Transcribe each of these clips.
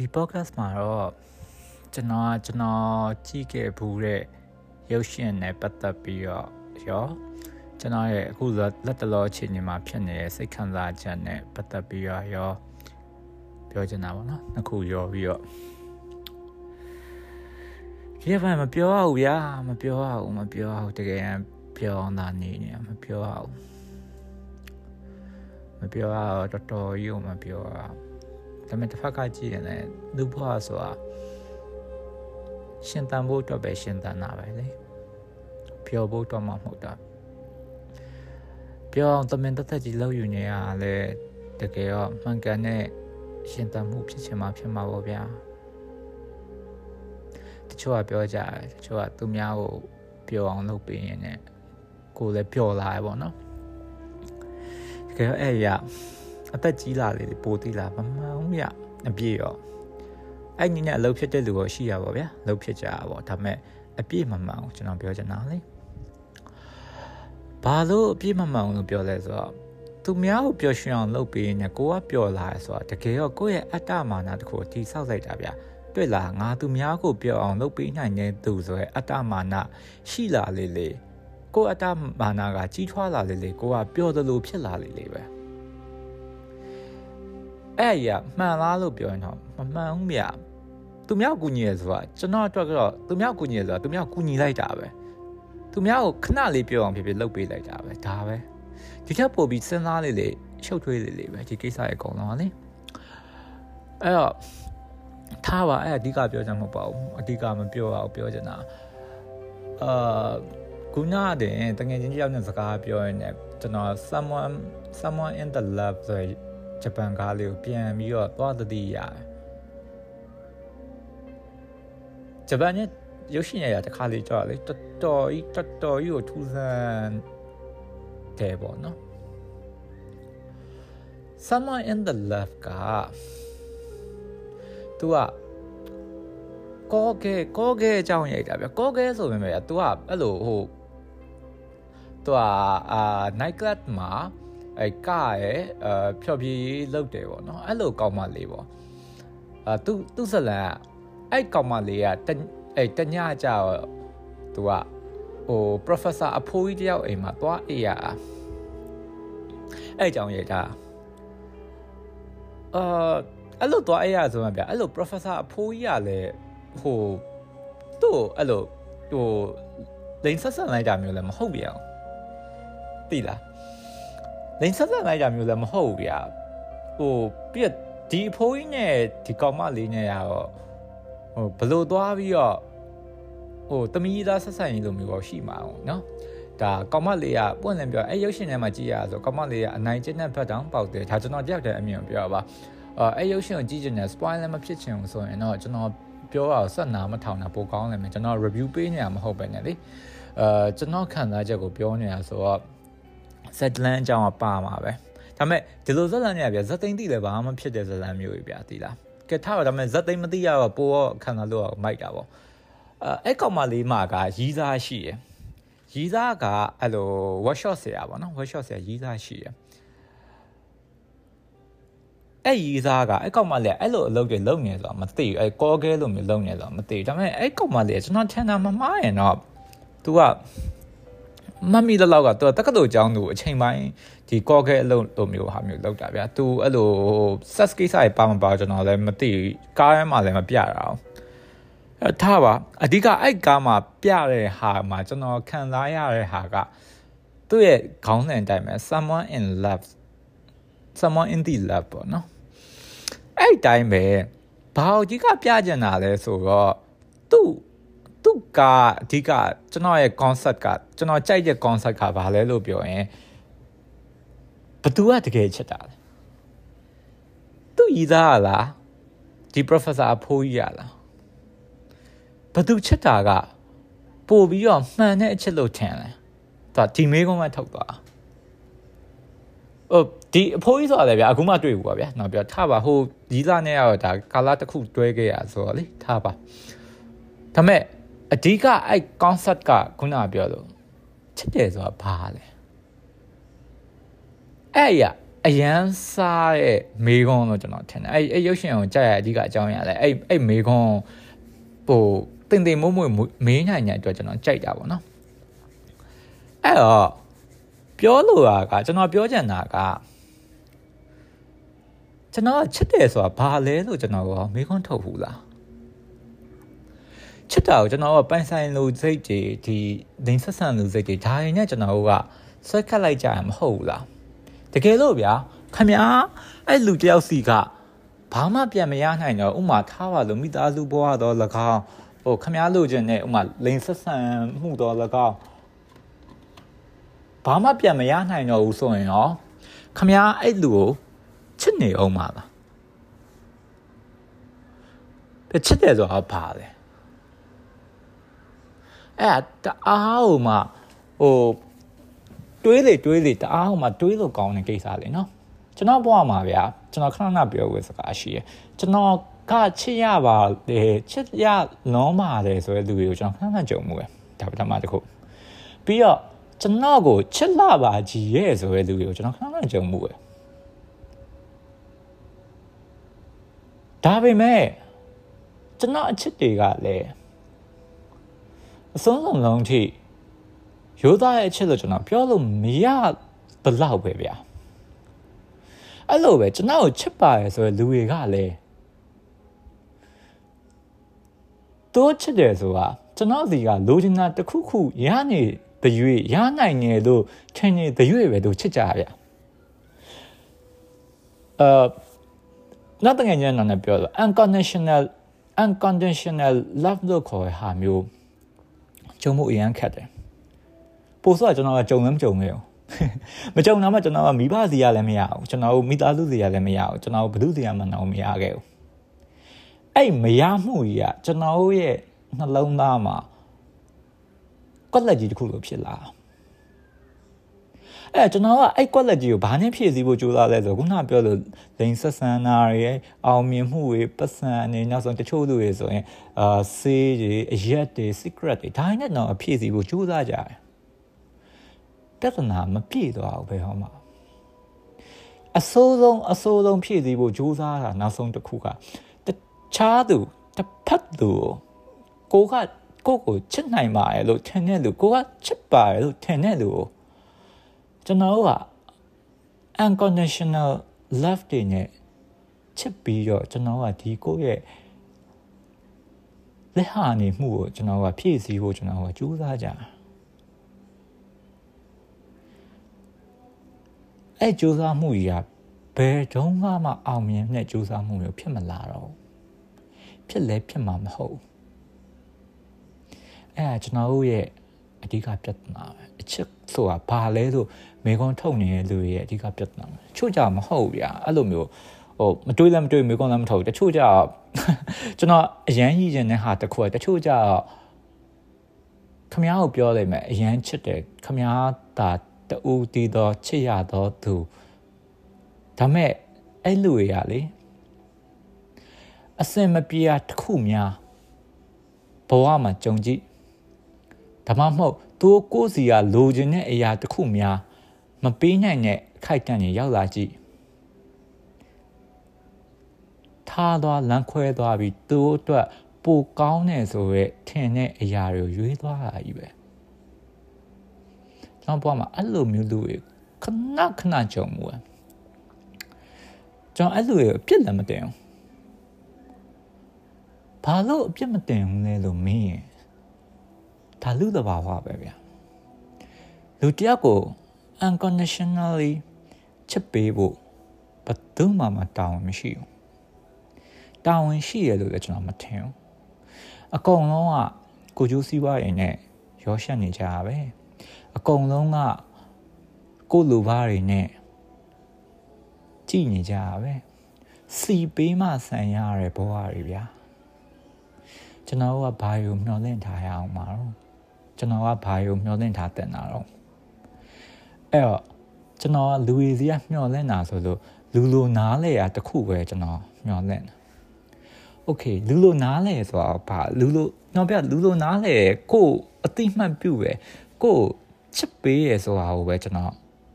ဒီ podcast မှာတော့ကျွန်တော်ကျွန်တော်ကြည့်ခဲ့ဘူးတဲ့ရုပ်ရှင်နဲ့ပတ်သက်ပြီးတော့ရောကျွန်တော်ရဲ့အခုလက်တလောအခြေအနေမှာဖြစ်နေတဲ့စိတ်ခံစားချက်နဲ့ပတ်သက်ပြီးတော့ရောပြောချင်တာပေါ့နော်နှစ်ခုရောပြီးတော့ဒီဘက်မပြောရဘူးဗျာမပြောရဘူးမပြောရဘူးတကယ်ပြောတာနေနေမပြောရဘူးမပြောရတော့တော်တော်ကြီးကိုမပြောရဘူး ဒါပေမဲ့တစ်ဖက်ကကြည့်ရင်လည်းလူဘွားဆိုတာရှင်တန်ဖို့အတွက်ပဲရှင်တန်တာပဲလေပြောဖို့တော့မှမဟုတ်တာပြောအောင်တမင်တက်တက်ကြီးလောက်ယူနေရလဲတကယ်တော့မှန်ကန်တဲ့ရှင်တန်မှုဖြစ်ချင်မှဖြစ်မှာပေါ့ဗျာတချို့ကပြောကြတယ်တချို့ကသူများကိုပြောအောင်လုပ်ပေးရင်လည်းကိုယ်လည်းပြောလာရပေါ့နော်တကယ်တော့အဲ့ရ အသက်ကြီးလာလေပိုသေးလာမမှန်ဘူးဗျအပြည့်ရောအဲ့ညီနဲ့အလုပ်ဖြစ်တဲ့လူရောရှိရပါဗျာအလုပ်ဖြစ်ကြတာပေါ့ဒါပေမဲ့အပြည့်မမှန်ဘူးကျွန်တော်ပြောချင်တာလေဘာလို့အပြည့်မမှန်ဘူးလို့ပြောလဲဆိုတော့သူများကိုပျော်ရွှင်အောင်လုပ်ပေးရင်ကိုကပျော်လာရဆိုတာတကယ်တော့ကိုယ့်ရဲ့အတ္တမာနတခုကိုတိဆောက်လိုက်တာဗျာတွေ့လားငါသူများကိုပျော်အောင်လုပ်ပေးနိုင်တဲ့သူဆိုရဲအတ္တမာနရှိလာလေလေကိုယ့်အတ္တမာနကကြီးထွားလာလေလေကိုကပျော်တယ်လို့ဖြစ်လာလေလေပဲ အဲ့ရမှန်လားလို့ပြောရင်တော့မမှန်ဘူးမြတ်သူများကူညီရဆိုတာကျွန်တော်အတွက်ကတော့သူများကူညီရဆိုတာသူများကူညီလိုက်တာပဲသူများကိုခဏလေးပြောအောင်ဖြစ်ဖြစ်လုပ်ပေးလိုက်တာပဲဒါပဲဒီထက်ပိုပြီးစဉ်းစားလေးလေးရှုပ်ထွေးလေးလေးပဲဒီကိစ္စရဲ့အကုန်လုံးကလေအဲ့တော့ထားပါအဲ့အဓိကပြောချင်မဟုတ်ပါဘူးအဓိကမပြောအောင်ပြောချင်တာအာခုနကတည်းကတကယ်ချင်းကြောက်တဲ့စကားပြောရင်လည်းကျွန်တော် someone someone in the love ဆို ဂျပန်ကားလေးကိုပြန်ပြီးတော့သွားသတိရတယ်ဂျပန်နဲ့ရုပ်ရှင်ရရတခါလေးကြောက်လေတော်တော်ကြီးတော်တော်ကြီးကိုထူးဆန်းတယ်ပေါ့နော် Someone in the love ကသူကကောကဲကောကဲအကြောင်းရိုက်တာဗျကောကဲဆိုပေမဲ့ तू ကအဲ့လိုဟို तू ကအာ night club မှာ အဲကရဲ့အဖြော်ဖြေးလုပ်တယ်ပေါ့နော်အဲ့လိုကောင်းမလေးပေါ့အာသူသူဇလန်အဲ့ကောင်းမလေးကတအဲ့တညကြတော့သူကဟို professor အဖိုးကြီးတယောက်အိမ်မှာသွားအေးရအဲ့ကြောင့်ရတာအာအဲ့လိုသွားအေးရဆိုမှဗျအဲ့လို professor အဖိုးကြီးကလည်းဟိုသူ့အဲ့လိုဟိုလိန်ဆက်ဆက်လိုက်တာမျိုးလည်းမဟုတ်ပြန်အောင်သိလား လိန်ဆက်ဆက်လိုက်တာမျိုးလည်းမဟုတ်ဘူးဗျာဟိုပြည့်ဒီအဖိုးကြီးနဲ့ဒီကောင်မလေးနဲ့ရတော့ဟိုဘလို့သွားပြီးတော့ဟိုတမီးသားဆက်ဆံရေးလိုမျိုးတော့ရှိမှာအောင်နော်ဒါကောင်မလေးကပွင့်လင်းပြောအဲ့ရုပ်ရှင်ထဲမှာကြည့်ရဆိုကောင်မလေးကအနိုင်ကျင့်တဲ့ဘက်တောင်ပေါက်တယ်ဒါကျွန်တော်တယောက်တည်းအမြင်ပြောပါအဲအဲ့ရုပ်ရှင်ကိုကြည့်ချင်တယ် spoil လည်းမဖြစ်ချင်ဘူးဆိုရင်တော့ကျွန်တော်ပြောရအောင်ဆက်နာမထောင်တာပိုကောင်းတယ်မယ်ကျွန်တော် review ပေးနေတာမဟုတ်ပဲねလေအဲကျွန်တော်ခံစားချက်ကိုပြောနေတာဆိုတော့ set land အကြောင်းကပါမှာပဲဒါပေမဲ့ဒီလိုဇက်လန်တွေကဗျဇက်သိန်းတိလည်းဘာမှဖြစ်တဲ့ဇက်လန်မျိုးကြီးဗျာသိလားကဲထားတော့ဒါပေမဲ့ဇက်သိန်းမသိရတော့ပိုတော့ခံစားလို့မိုက်တာပေါ့အဲအဲ့ကောင်မလေးမှာကရီးစားရှိရယ်ရီးစားကအဲ့လို workshop ဆရာပေါ့နော် workshop ဆရာရီးစားရှိရယ်အဲ့ရီးစားကအဲ့ကောင်မလေးအဲ့လိုအလုပ်တွေလုပ်နေဆိုတော့မသိဘူးအဲ့ကောကဲလိုမျိုးလုပ်နေဆိုတော့မသိဘူးဒါပေမဲ့အဲ့ကောင်မလေးကျွန်တော်ထင်တာမမှားရင်တော့ तू က မမီတလောက်ကသူတက္ကသိုလ်ကျောင်းသူအချိန်ပိုင်းဒီကော့ကဲအလုပ်လိုမျိုးဟာမျိုးလောက်တာဗျာသူအဲ့လို set ကိစ္စတွေပါမပါကျွန်တော်လည်းမသိကားထဲမှာလည်းမပြတာအောင်အဲထားပါအဓိကအဲ့ကားမှာပြတဲ့ဟာမှာကျွန်တော်ခံစားရတဲ့ဟာကသူ့ရဲ့ခေါင်းစဉ်အတိုင်းပဲ someone in love someone in the love ပေါ့နော်အဲ့တိုင်းပဲဘာအဓိကပြကြတာလဲဆိုတော့သူ့ သူ့ကအဓိကကျွန်တော်ရဲ့ concept ကကျွန်တော်ကြိုက်တဲ့ concept ကဘာလဲလို့ပြောရင်ဘသူကတကယ်ချစ်တာလဲသူ့ရည်သားလားဒီ professor အဖိုးကြီးရလားဘသူချစ်တာကပို့ပြီးတော့မှန်တဲ့အချစ်လို့ထင်လဲသူဒီမေးခွန်းမှထုတ်သွားဟုတ်ဒီအဖိုးကြီးဆိုတာလည်းဗျာအခုမှတွေ့ဘူးပါဗျာနော်ပြောထားပါဟိုရီးသားနဲ့ကတော့ဒါကာလာတစ်ခုတွဲခဲ့ရဆိုတော့လေထားပါဒါမဲ့ အဓိကအဲ့ concept ကခုနပြောလို့ချစ်တယ်ဆိုတာဘာလဲအဲ့ရအအရန်စားရဲ့မေကွန်လို့ကျွန်တော်ထင်တယ်အဲ့အဲ့ရုပ်ရှင်ကိုကြက်ရအဓိကအကြောင်းရလဲအဲ့အဲ့မေကွန်ဟိုတင်တင်မွမွမေးနိုင်တဲ့အတွက်ကျွန်တော်ကြိုက်တာပေါ့နော်အဲ့တော့ပြောလို့တာကကျွန်တော်ပြောချင်တာကကျွန်တော်ချစ်တယ်ဆိုတာဘာလဲလို့ကျွန်တော်ကမေးခွန်းထုတ်ဘူးလား ချစ်တာကိုကျွန်တော်ကပိုင်ဆိုင်လို့စိတ်တွေဒီဒင်းဆက်ဆန်လို့စိတ်တွေဒါရင်နဲ့ကျွန်တော်ကဆွဲခတ်လိုက်ကြရမဟုတ်ဘူးလားတကယ်လို့ဗျာခမညာအဲ့လူတယောက်စီကဘာမှပြန်မရနိုင်တော့ဥမာထားပါလို့မိသားစုဘဝတော့၎င်းဟိုခမညာလို့ခြင်းနဲ့ဥမာလိန်ဆက်ဆန်မှုတော့၎င်းဘာမှပြန်မရနိုင်တော့ဘူးဆိုရင်ရောခမညာအဲ့လူကိုချစ်နေအောင်ပါလားချစ်တယ်ဆိုတာဘာလဲ အဲ့တအားဟိုမှဟိုတွေးလေတွေးလေတအားဟိုမှတွေးလို့ကောင်းတဲ့ကိစ္စလေနော်ကျွန်တော်ဘဝမှာဗျာကျွန်တော်ခဏခဏပြောဝယ်စကားရှိရကျွန်တော်ကချစ်ရပါလေချစ်ရလုံးပါတယ်ဆိုတဲ့လူတွေကိုကျွန်တော်ခဏခဏကြုံမှုပဲဒါပထမတစ်ခုပြီးတော့ကျွန်တော်ကိုချစ်လာပါကြီးရဲ့ဆိုတဲ့လူတွေကိုကျွန်တော်ခဏခဏကြုံမှုပဲဒါပေမဲ့ကျွန်တော်အချစ်တွေကလည်း အဆုံးစုံလုံးထိရိုးသားရဲ့အချစ်လို့ကျွန်တော်ပြောလို့မရဘလောက်ပဲဗျာအဲ့လိုပဲကျွန်တော်ကိုချစ်ပါရယ်ဆိုရယ်လူတွေကလည်းတိုးချစ်တယ်ဆိုတာကျွန်တော်စီကလိုချင်တာတစ်ခုခုရနေတရွေရနိုင်နေလို့ထင်နေတရွေပဲတို့ချစ်ကြဗျာအာနောက်တကယ်ညနေပြောလို့ unconditional unconditional love လို့ခေါ်တဲ့ဟာမျိုး ကြုံမှုအရန်ခက်တယ်ပို့ဆိုကျွန်တော်ကကြုံလည်းမကြုံခဲ့ဘူးမကြုံတော့မှကျွန်တော်ကမိဘစီရလည်းမရဘူးကျွန်တော်မိသားစုစီရလည်းမရဘူးကျွန်တော်ဘယ်သူစီရမှတော့မရခဲ့ဘူးအဲ့မရမှုကြီးကကျွန်တော်ရဲ့နှလုံးသားမှာကွက်လက်ကြီးတစ်ခုလိုဖြစ်လာ အဲ့ကျွန်တော်ကအဲ့ကွက်လက်ကြီးကိုဘာနဲ့ဖြည့်ဆည်းဖို့ကြိုးစားလဲဆိုခုနပြောလို့လိန်ဆက်ဆန်နာတွေအောင်မြင်မှုတွေပတ်စံနေနောက်ဆုံးတချို့လူတွေဆိုရင်အာဆေးတွေအရက်တွေ secret တွေဒါနဲ့တော့ဖြည့်ဆည်းဖို့ကြိုးစားကြတယ်ပြဿနာမပြည့်သွားဘူးဘယ်ဟောမှာအစိုးဆုံးအစိုးဆုံးဖြည့်ဆည်းဖို့ကြိုးစားတာနောက်ဆုံးတစ်ခုကတခြားသူတစ်ဖက်သူကိုကကိုကိုချစ်နိုင်ပါရဲ့လို့ထင်တဲ့လူကိုကချစ်ပါရဲ့လို့ထင်တဲ့လူကို ကျွန်တော်က unconditional love တွေနဲ့ချစ်ပြီးတော့ကျွန်တော်ကဒီကိုရဲ့လက်ဟာနေမှုကိုကျွန်တော်ကဖြည့်ဆည်းဖို့ကျွန်တော်ကကြိုးစားကြအဲ့ကြိုးစားမှုကြီးကဘယ်တုန်းကမှအောင်မြင်တဲ့ကြိုးစားမှုမျိုးဖြစ်မလာတော့ဖြစ်လဲဖြစ်မှာမဟုတ်အဲ့ဒါကျွန်တော်တို့ရဲ့ အဓိကပြဿနာပဲအချစ်ဆိုတာဘာလဲဆိုမေခွန်ထုတ်နေတဲ့လူရဲ့အဓိကပြဿနာပဲချို့ကြမဟုတ်ဗျာအဲ့လိုမျိုးဟိုမတွေးလည်းမတွေးမေခွန်လည်းမထုတ်တချို့ကြကျွန်တော်အရန်ကြီးခြင်းတဲ့ဟာတခုတချို့ကြခမ ्या ကိုပြောလိုက်မယ်အရန်ချစ်တယ်ခမ ्या တာတူတည်သောချစ်ရသောသူဒါမဲ့အဲ့လူတွေကလေအစင်မပြေတာတစ်ခုများဘဝမှာကြုံကြည့် ဒါမှမဟုတ်သူကိုယ်စီကလိုချင်တဲ့အရာတစ်ခုများမပေးနိုင်တဲ့ခိုက်တန့်ရင်ရောက်လာကြည့်ထားသွားလမ်းခွဲသွားပြီးသူ့အတွက်ပိုကောင်းတယ်ဆိုရဲထင်တဲ့အရာတွေကိုရွေးသွားတာကြီးပဲကျွန်တော်ဘွားမှာအဲ့လိုမျိုးလူတွေခဏခဏကြုံမှုอ่ะကျွန်တော်အဲ့လိုရအပြစ်လည်းမတင်ဘူးဘာလို့အပြစ်မတင်ဘူးလဲလို့မင်းရင် ဒါလူတဘာဝပဲဗျာလူတယောက်ကို unconditionally ချစ်ပေးဖို့ဘယ်သူမှမတောင်းမရှိဘူးတာဝန်ရှိရလို့လည်းကျွန်တော်မထင်ဘူးအကုန်လုံးကကိုကျိုးစည်းဝါးရင်နဲ့ရောရှက်နေကြတာပဲအကုန်လုံးကကိုလူဘာတွေနဲ့ကြည်နေကြတာပဲစီပေးမှဆန်ရတဲ့ဘဝတွေဗျာကျွန်တော်ကဘာယူမျောလင့်ထားရအောင်မှာတော့ ကျွန်တော်ကဘာယူမျောလင့်ထားတင်တာတော့အဲ့တော့ကျွန်တော်ကလူရီစီကမျောလင့်တာဆိုလို့လူလိုနားလေရတခုပဲကျွန်တော်မျောလင့်โอเคလူလိုနားလေဆိုတာဘာလူလိုတော့ပြလူလိုနားလေကိုအတိမှတ်ပြုပဲကိုချစ်ပေးရဆိုတာကိုပဲကျွန်တော်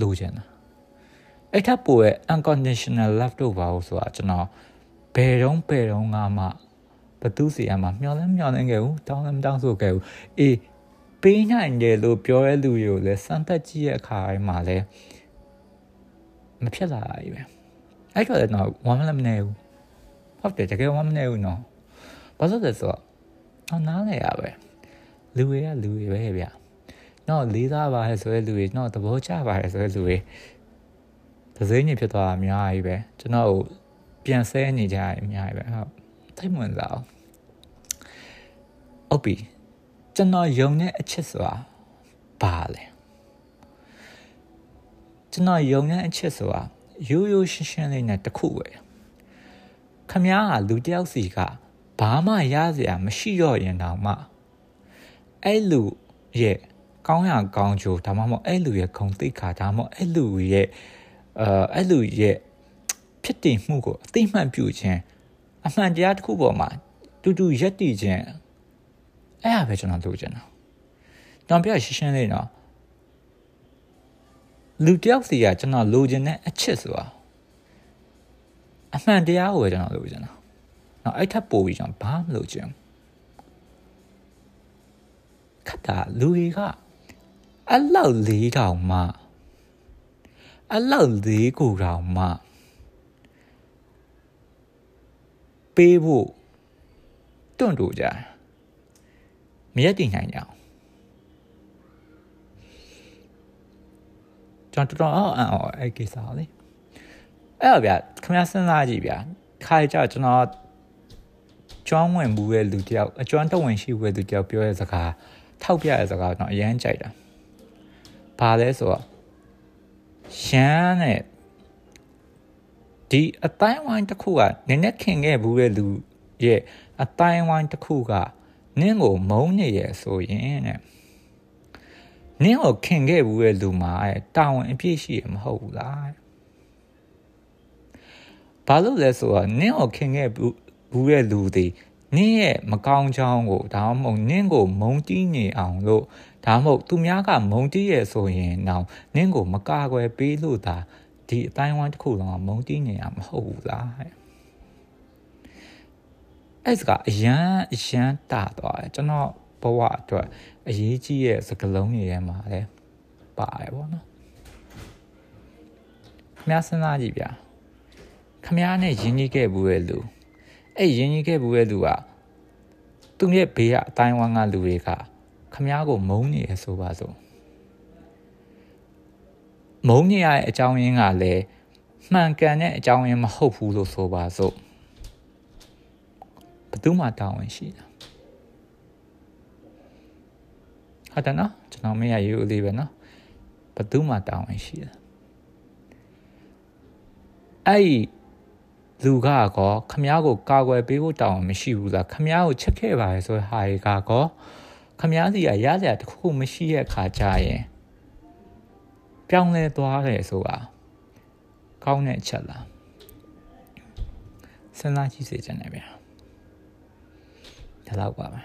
လိုချင်တာ အဲ့ထပ်ပိုရဲ့ unconditional love တို့ပါလို့ဆိုတာကျွန်တော်ဘယ်တော့ဘယ်တော့မှဘသူစီအမှမျောလဲမျောလဲခဲ့ဘူးတောင်းလည်းမတောင်းဆိုခဲ့ဘူးအေး ပေးနိုင်တယ်လို့ပြောတဲ့လူတွေကိုလည်းစမ်းသပ်ကြည့်ရအခါတိုင်းမှာလည်းမဖြစ်လာဘူးပဲအဲ့တော့လည်းတော့ဝမ်းမလည်းမနေဘူးဟုတ်တယ်တကယ်ဝမ်းမနေဘူးနော်ဘာလို့လဲဆိုတော့အော်နားလေရပဲလူတွေကလူတွေပဲဗျနော်လေးစားပါရဲ့ဆိုတဲ့လူတွေနော်သဘောကျပါရဲ့ဆိုတဲ့လူတွေဒဇိန်းကြီးဖြစ်သွားတာအများကြီးပဲကျွန်တော်ပြန်ဆဲနေကြရအများကြီးပဲဟုတ်သိမဝင်စားအောင်ဟုတ်ပြီ ကျွန်တော်ယုံတဲ့အချစ်ဆိုတာဘာလဲကျွန်တော်ယုံတဲ့အချစ်ဆိုတာရိုးရိုးရှင်းရှင်းလေးနဲ့တခုပဲခမားကလူတယောက်စီကဘာမှရစရာမရှိတော့ရင်တောင်မှအဲ့လူရဲ့ကောင်းရကောင်းချိုးဒါမှမဟုတ်အဲ့လူရဲ့ဂုံတိတ်ခါဒါမှမဟုတ်အဲ့လူရဲ့အဲအဲ့လူရဲ့ဖြစ်တည်မှုကိုအသိမှတ်ပြုခြင်းအမှန်တရားတစ်ခုပေါ်မှာတူတူရက်တည်ခြင်း အဲ့ဒါပဲကျွန်တော်လုပ်ချင်တာတောင်ပြရှင်းရှင်းလေးနော်လူတယောက်စီကကျွန်တော်လိုချင်တဲ့အချစ်ဆိုတာအမှန်တရားကိုပဲကျွန်တော်လိုချင်တာနော်အဲ့ထပ်ပို့ပြီးကျွန်တော်ဘာမှမလိုချင်ခတ်တာလူတွေကအလောက်လေးတောင်မှအလောက်လေးကိုတောင်မှပေးဖို့တွန့်တူကြ မရက်တည်နိုင်ကြအောင်ကျွန်တော်တော်အောင်အောင်အဲ့ကိစ္စလေအဲ့တော့ဗျာခင်ဗျားစဉ်းစားကြည့်ဗျာခါကြကျွန်တော်ကျွမ်းဝင်မှုရဲ့လူတယောက်အကျွမ်းတဝင်ရှိမှုရဲ့လူတယောက်ပြောတဲ့စကားထောက်ပြတဲ့စကားတော့အရန်ကြိုက်တာဘာလဲဆိုတော့ရှမ်းနဲ့ဒီအတိုင်းဝိုင်းတစ်ခုကနည်းနည်းခင်ခဲ့ဘူးတဲ့လူရဲ့အတိုင်းဝိုင်းတစ်ခုက နင်းကိုမုန်းနေရဲ့ဆိုရင်တဲ့နင်းကိုခင်ခဲ့ဘူးတဲ့လူမှာတာဝန်အပြည့်ရှိရမဟုတ်ဘူးလားဘာလို့လဲဆိုတော့နင်းကိုခင်ခဲ့ဘူးတဲ့လူတွေနင်းရဲ့မကောင်းချောင်းကိုဒါမှမဟုတ်နင်းကိုမုန်းတီးနေအောင်လို့ဒါမှမဟုတ်သူများကမုန်းတီးရဲ့ဆိုရင်တော့နင်းကိုမကာကွယ်ပေးလို့ဒါဒီအတိုင်းဝိုင်းတစ်ခုလုံးကမုန်းတီးနေရမဟုတ်ဘူးလား အဲ့စကအရန်အရန်တာသွားတယ်ကျွန်တော်ဘဝအတွက်အရေးကြီးရဲ့စကလုံးတွေထဲမှာလည်းပါတယ်ပေါ့နော်ခမစဉ်းစားကြည့်ဗျာခမနဲ့ယဉ်ကြီးခဲ့ဘူးရဲ့လူအဲ့ယဉ်ကြီးခဲ့ဘူးရဲ့လူကသူ့ရဲ့ဘေးကအတိုင်းဝမ်းကလူတွေကခမကိုမုန်းနေရဆိုပါစို့မုန်းနေရတဲ့အကြောင်းရင်းကလည်းမှန်ကန်တဲ့အကြောင်းရင်းမဟုတ်ဘူးလို့ဆိုပါစို့ ဘယ်သူမှတောင်းဝင်ရှိတာဟုတ်တယ်နော်ကျွန်တော်မရရိုးလေးပဲနော်ဘယ်သူမှတောင်းဝင်ရှိတာအဲ့ဒီလူကကောခမ ्या ကိုကာကွယ်ပေးဖို့တောင်းမရှိဘူးလားခမ ्या ကိုချက်ခဲ့ပါလေဆိုတဲ့ဟာတွေကကောခမ ्या စီကရစရာတခုမရှိတဲ့ခါကြရင်ပြောင်းလဲသွားတယ်ဆိုတာကောင်းတဲ့အချက်လားစဉ်းစားကြည့်စေချင်တယ်ဗျာ ဒါတော့ပါပဲ